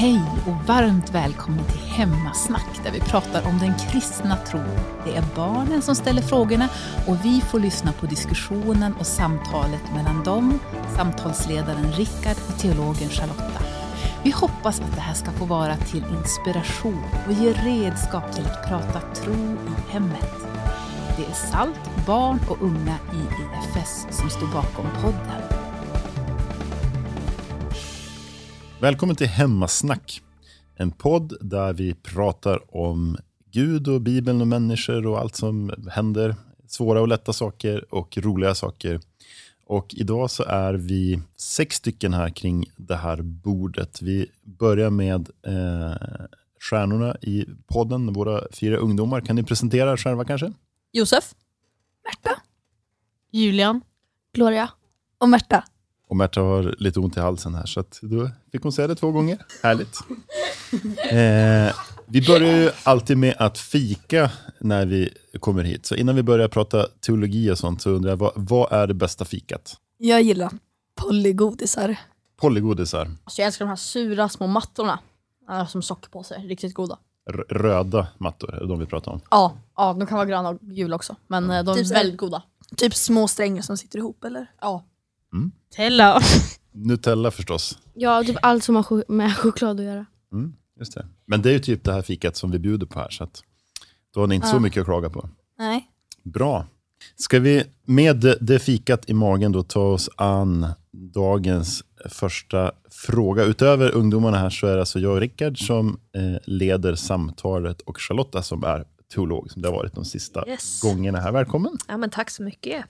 Hej och varmt välkommen till Hemmasnack där vi pratar om den kristna tron. Det är barnen som ställer frågorna och vi får lyssna på diskussionen och samtalet mellan dem, samtalsledaren Rickard och teologen Charlotta. Vi hoppas att det här ska få vara till inspiration och ge redskap till att prata tro i hemmet. Det är SALT, barn och unga i IFS som står bakom podden. Välkommen till Hemmasnack. En podd där vi pratar om Gud och Bibeln och människor och allt som händer. Svåra och lätta saker och roliga saker. Och idag så är vi sex stycken här kring det här bordet. Vi börjar med eh, stjärnorna i podden, våra fyra ungdomar. Kan ni presentera er själva kanske? Josef. Märta, Julian. Gloria och Märta. Och Märta har lite ont i halsen här, så att då fick hon säga det två gånger. Härligt. Eh, vi börjar ju alltid med att fika när vi kommer hit. Så innan vi börjar prata teologi och sånt, så undrar jag, vad, vad är det bästa fikat? Jag gillar Pollygodisar. Polygodisar, Alltså jag älskar de här sura små mattorna. Som sockerpåsar, riktigt goda. R- röda mattor, är det de vi pratar om? Ja, ja de kan vara gröna och gula också. Men eh, de Typ är här- väldigt goda. Typ små strängar som sitter ihop eller? Ja. Tella. Nutella förstås. Ja, typ allt som har ch- med choklad att göra. Mm, just det. Men det är ju typ det här fikat som vi bjuder på här, så att då har ni inte så Ja. mycket att klaga på. Nej. Bra. Ska vi med det- det fikat i magen då ta oss an dagens första fråga. Utöver ungdomarna här så är det alltså jag och Rickard som eh, leder samtalet och Charlotta som är teolog, som det har varit de sista Yes. gångerna här. Välkommen. Ja, men tack så mycket.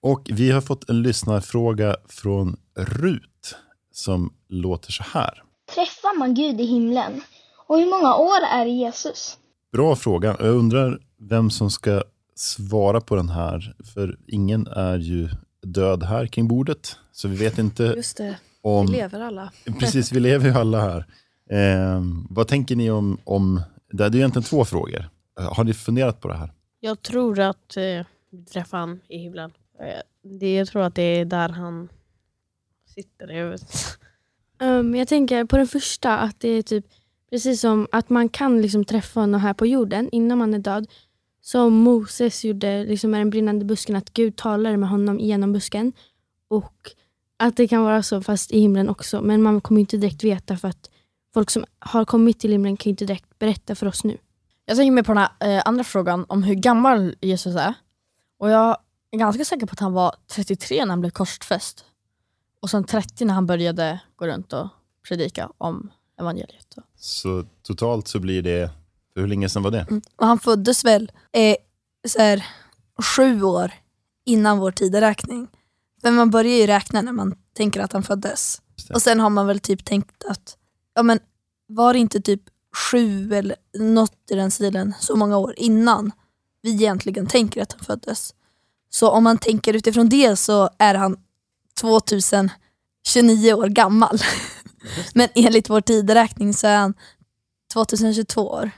Och vi har fått en lyssnarfråga från Rut som låter så här. Träffar man Gud i himlen? Och hur många år är Jesus? Bra fråga. Jag undrar vem som ska svara på den här. För ingen är ju död här kring bordet. Så vi vet inte Just det, om... vi lever alla. Precis, vi lever ju alla här. Eh, vad tänker ni om... om det är ju egentligen två frågor. Eh, Har ni funderat på det här? Jag tror att eh, vi träffar han i himlen. Eh, Det, jag tror att det är där han sitter. Jag vet. Um, jag tänker på den första, att det är typ precis som att man kan liksom träffa honom här på jorden innan man är död. Som Moses gjorde liksom med den brinnande busken, att Gud talade med honom genom busken. Och att det kan vara så fast i himlen också. Men man kommer inte direkt veta för att folk som har kommit till himlen kan ju inte direkt berätta för oss nu. Jag tänker mer på den här eh, andra frågan om hur gammal Jesus är. Och jag är ganska säker på att han var 33 när han blev korsfäst. Och sen 30 när han började gå runt och predika om evangeliet. Så totalt så blir det... För hur länge sedan var det? Och han föddes väl eh, så här, sju år innan vår tideräkning. Men man börjar ju räkna när man tänker att han föddes. Och sen har man väl typ tänkt att, ja men var det inte typ sju eller något i den stilen så många år innan vi egentligen tänker att han föddes. Så om man tänker utifrån det så är han 2029 år gammal. Men enligt vår tideräkning så är han 2022 år.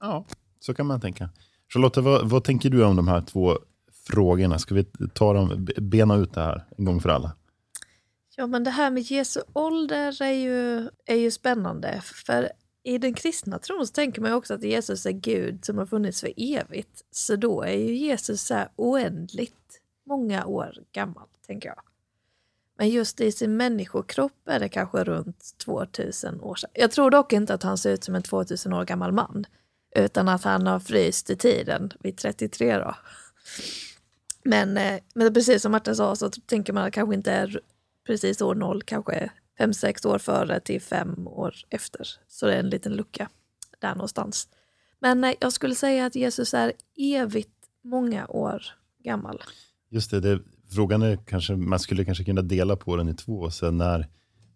Ja, så kan man tänka. Charlotta, vad, vad tänker du om de här två frågorna? Ska vi ta dem, bena ut det här en gång för alla? Ja, men det här med Jesu ålder är ju, är ju spännande. För i den kristna tron så tänker man ju också att Jesus är Gud som har funnits för evigt. Så då är ju Jesus så här oändligt många år gammal, tänker jag. Men just i sin människokropp är det kanske runt 2000 år sedan. Jag tror dock inte att han ser ut som en 2000 år gammal man. Utan att han har fryst i tiden vid 33 då. Men, eh, men precis som Martin sa så tänker man att det kanske inte är precis år noll, kanske fem sex år före till fem år efter. Så det är en liten lucka där någonstans. Men eh, jag skulle säga att Jesus är evigt många år gammal. Just det, det frågan är kanske, man skulle kanske kunna dela på den i två, sen när,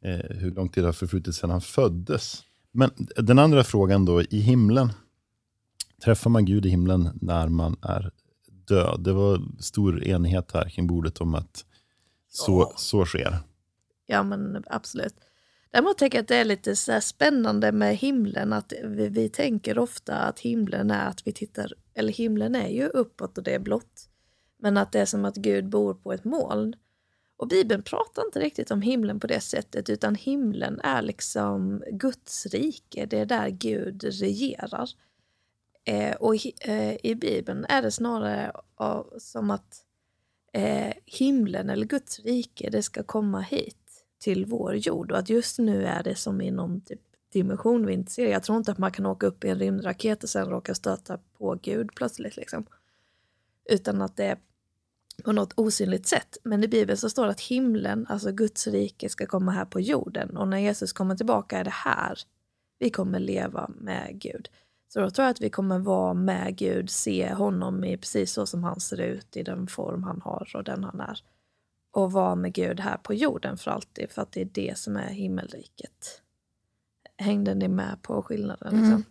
eh, hur lång tid har förflutit sedan han föddes. Men den andra frågan då, i himlen, träffar man Gud i himlen när man är död? Det var stor enighet här kring bordet om att så, Ja. så sker. Ja men absolut. Däremot tänker jag att det är lite så här spännande med himlen. Att vi, vi tänker ofta att himlen är att vi tittar, eller himlen är ju uppåt och det är blått. Men att det är som att Gud bor på ett moln. Och Bibeln pratar inte riktigt om himlen på det sättet utan himlen är liksom Guds rike, det är där Gud regerar. Eh, och i, eh, i Bibeln är det snarare av, som att eh, himlen eller Guds rike, det ska komma hit till vår jord och att just nu är det som i någon typ dimension vi inte ser. Jag tror inte att man kan åka upp i en rymdraket och sen råka stöta på Gud plötsligt. Liksom. Utan att det är på något osynligt sätt. Men i Bibeln så står det att himlen, alltså Guds rike, ska komma här på jorden. Och när Jesus kommer tillbaka är det här vi kommer leva med Gud. Så då tror jag att vi kommer vara med Gud, se honom i precis så som han ser ut, i den form han har och den han är. Och vara med Gud här på jorden för alltid, för att det är det som är himmelriket. Hängde ni med på skillnaden? Liksom? Mm.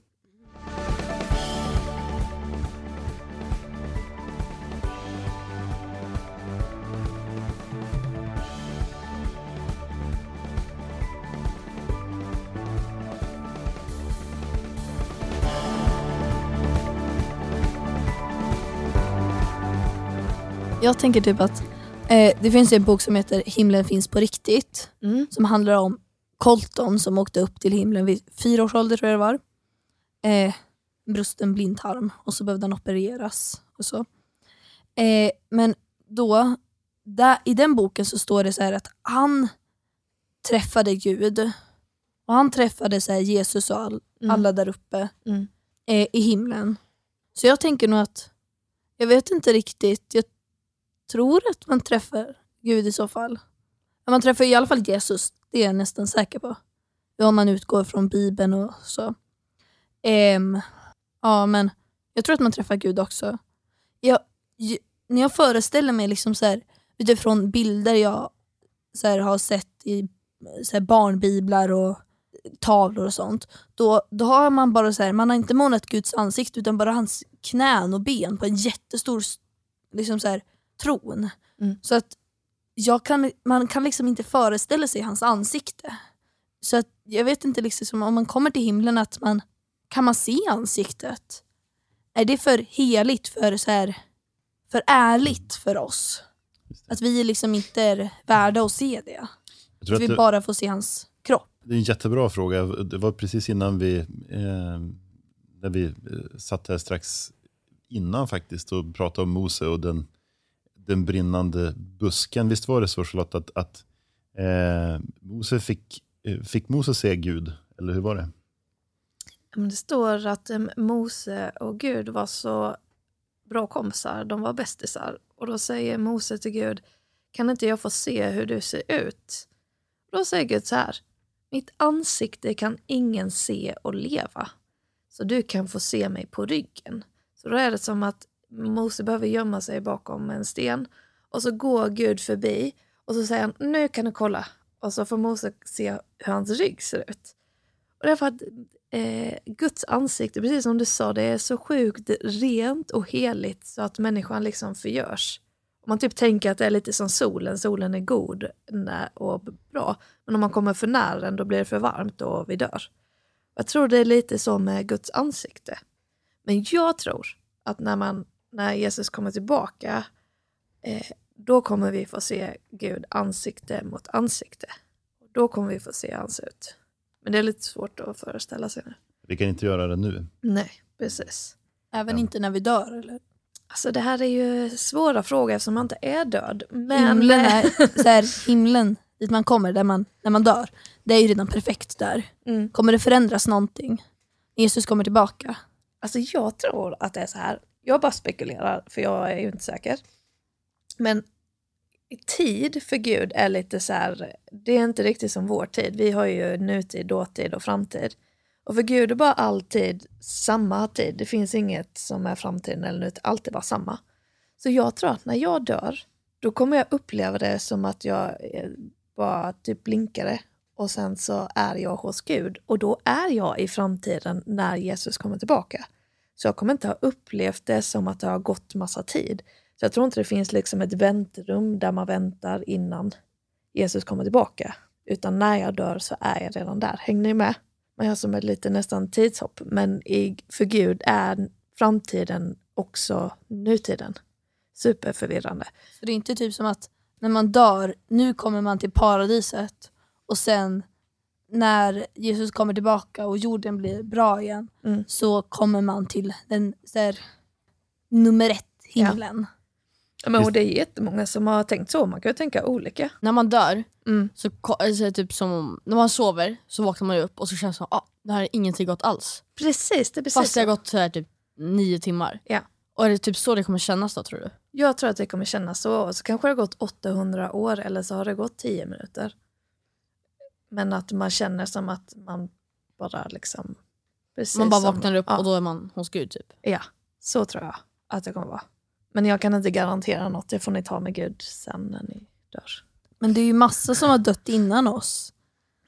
Jag tänker typ att eh, det finns en bok som heter Himlen finns på riktigt. Mm. Som handlar om Colton som åkte upp till himlen vid fyra års ålder tror jag det var. Eh, brusten blindtarm och så behövde han opereras. och så. Eh, men då, där, i den boken så står det så här att han träffade Gud. Och han träffade så Jesus och all, Mm. alla där uppe Mm. eh, i himlen. Så jag tänker nog att, jag vet inte riktigt, jag tror att man träffar Gud i så fall. Man träffar i alla fall Jesus, det är jag nästan säker på. Om man utgår från Bibeln och så. Um, ja, men jag tror att man träffar Gud också. Jag, när jag föreställer mig liksom så här, utifrån bilder jag så här, har sett i så här, barnbiblar och tavlor och sånt, då, då har man bara så här, man har inte målat Guds ansikte utan bara hans knän och ben på en jättestor liksom så här, tron. Mm. Så att jag kan, man kan liksom inte föreställa sig hans ansikte. Så att jag vet inte, liksom, som om man kommer till himlen, att man kan man se ansiktet? Är det för heligt, för, så här, för ärligt för oss? Att vi liksom inte är värda att se det? Att att vi det, bara får se hans kropp? det är en jättebra fråga. Det var precis innan vi, eh, när vi eh, satt här strax innan faktiskt och pratade om Mose och den, den brinnande busken. Visst var det så Charlotte att, att eh, Mose fick, eh, fick Mose se Gud? Eller hur var det? Det står att eh, Mose och Gud var så bra kompisar, de var bästisar. Och då säger Mose till Gud, kan inte jag få se hur du ser ut? Och då säger Gud så här, mitt ansikte kan ingen se och leva. Så du kan få se mig på ryggen. Så då är det som att Mose behöver gömma sig bakom en sten och så går Gud förbi och så säger han, nu kan du kolla. Och så får Mose se hur hans rygg ser ut. Och det är för att eh, Guds ansikte, precis som du sa, det är så sjukt rent och heligt så att människan liksom förgörs. Om man typ tänker att det är lite som solen, solen är god och bra, men om man kommer för nära den då blir det för varmt och vi dör. Jag tror det är lite så med Guds ansikte. Men jag tror att när, man, när Jesus kommer tillbaka, eh, då kommer vi få se Gud ansikte mot ansikte. Då kommer vi få se hur han ser ut. Men det är lite svårt att föreställa sig nu. Vi kan inte göra det nu. Nej, precis. Även Ja. inte när vi dör? Eller? Alltså det här är ju svåra frågor eftersom man inte är död. Men Himlen, är, så här, himlen dit man kommer där man, när man dör, det är ju redan perfekt där. Mm. Kommer det förändras någonting? när Jesus kommer tillbaka? Alltså jag tror att det är så här. Jag bara spekulerar för jag är ju inte säker. Men tid för Gud är lite så här, det är inte riktigt som vår tid. Vi har ju nutid, dåtid och framtid. Och för Gud är bara alltid samma tid. Det finns inget som är framtiden eller nutid, allt är bara samma. Så jag tror att när jag dör, då kommer jag uppleva det som att jag eh, bara typ blinkade och sen så är jag hos Gud och då är jag i framtiden när Jesus kommer tillbaka. Så jag kommer inte ha upplevt det som att det har gått massa tid. Så jag tror inte det finns liksom ett väntrum där man väntar innan Jesus kommer tillbaka. Utan när jag dör så är jag redan där. Hänger ni med? Man gör som ett lite nästan tidshopp. Men i, för Gud är framtiden också nutiden. Superförvirrande. Så det är inte typ som att när man dör, nu kommer man till paradiset och sen när Jesus kommer tillbaka och jorden blir bra igen Mm. så kommer man till den så här, nummer ett himlen. Ja, men, och det är jättemånga som har tänkt så, man kan ju tänka olika. När man dör, Mm. så, ko- alltså, typ som om, när man sover så vaknar man upp och så känns det som att ah, det här är ingenting gått alls. Precis, det är precis Fast det har så. gått så här, typ nio timmar. Ja. Och är det typ så det kommer kännas då tror du? Jag tror att det kommer kännas så. Så kanske det har gått 800 år eller så har det gått 10 minuter. Men att man känner som att man bara liksom... Precis man bara som- vaknar upp ja, och då är man hos Gud typ. Ja, så tror jag att det kommer vara. Men jag kan inte garantera något, det får ni ta med Gud sen när ni dör. Men det är ju massa som har dött innan oss.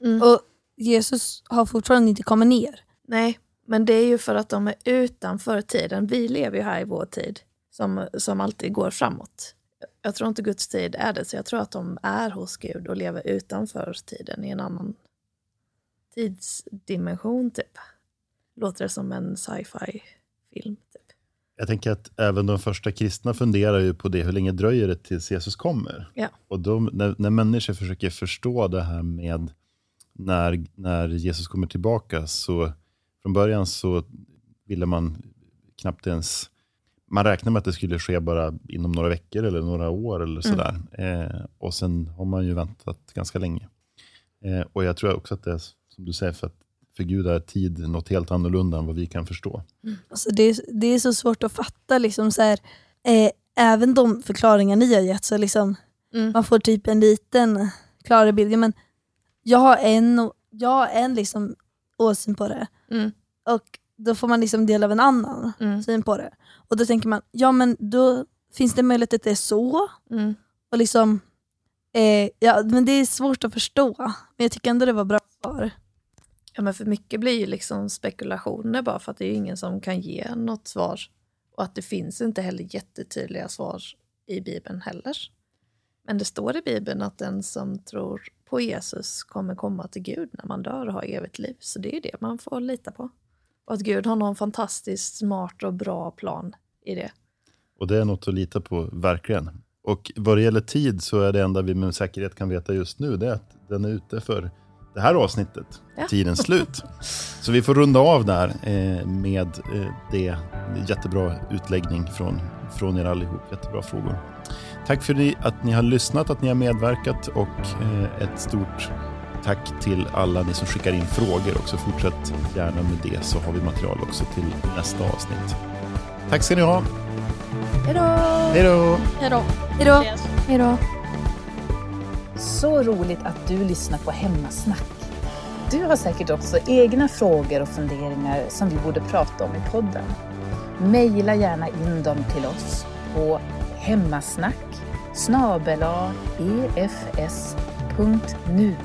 Mm. Och Jesus har fortfarande inte kommit ner. Nej, men det är ju för att de är utanför tiden. Vi lever ju här i vår tid som, som alltid går framåt. Jag tror inte Guds tid är det, så jag tror att de är hos Gud och lever utanför tiden i en annan tidsdimension typ. Låter det som en sci-fi film typ. Jag tänker att även de första kristna funderar ju på det, hur länge dröjer det tills Jesus kommer? Ja. Och de, när, när människor försöker förstå det här med när, när Jesus kommer tillbaka, så från början så ville man knappt ens, man räknade med att det skulle ske bara inom några veckor eller några år eller sådär. Eh, och sen har man ju väntat ganska länge. Eh, och jag tror också att det är som du säger, för att för Gud är tid något helt annorlunda än vad vi kan förstå. Alltså det, är, det är så svårt att fatta. Liksom så här, eh, även de förklaringar ni har gett, så liksom, Mm. man får typ en liten klarare bild. Men jag har en, jag har en liksom åsyn på det Mm. och då får man liksom del av en annan Mm. syn på det. Och då tänker man, ja men då finns det möjlighet att det är så. Mm. Och liksom, eh, ja, men det är svårt att förstå. Men jag tycker ändå det var bra svar. Ja, men för mycket blir ju liksom spekulationer bara för att det är ingen som kan ge något svar. Och att det finns inte heller jättetydliga svar i Bibeln heller. Men det står i Bibeln att den som tror på Jesus kommer komma till Gud när man dör och har evigt liv. Så det är det man får lita på. Och att Gud har någon fantastiskt smart och bra plan i det. Och det är något att lita på, verkligen. Och vad det gäller tid så är det enda vi med säkerhet kan veta just nu, det är att den är ute för det här avsnittet, Ja. tidens slut. Så vi får runda av där eh, med eh, det. Jättebra utläggning från, från er allihop, jättebra frågor. Tack för att ni har lyssnat, att ni har medverkat och eh, ett stort tack till alla ni som skickar in frågor också. Fortsätt gärna med det så har vi material också till nästa avsnitt. Tack ska ni ha. Hejdå! Hej då! Hejdå. Hejdå! Hejdå. Så roligt att du lyssnar på Hemmasnack. Du har säkert också egna frågor och funderingar som vi borde prata om i podden. Maila gärna in dem till oss på hemmasnack snabel-a efs.nu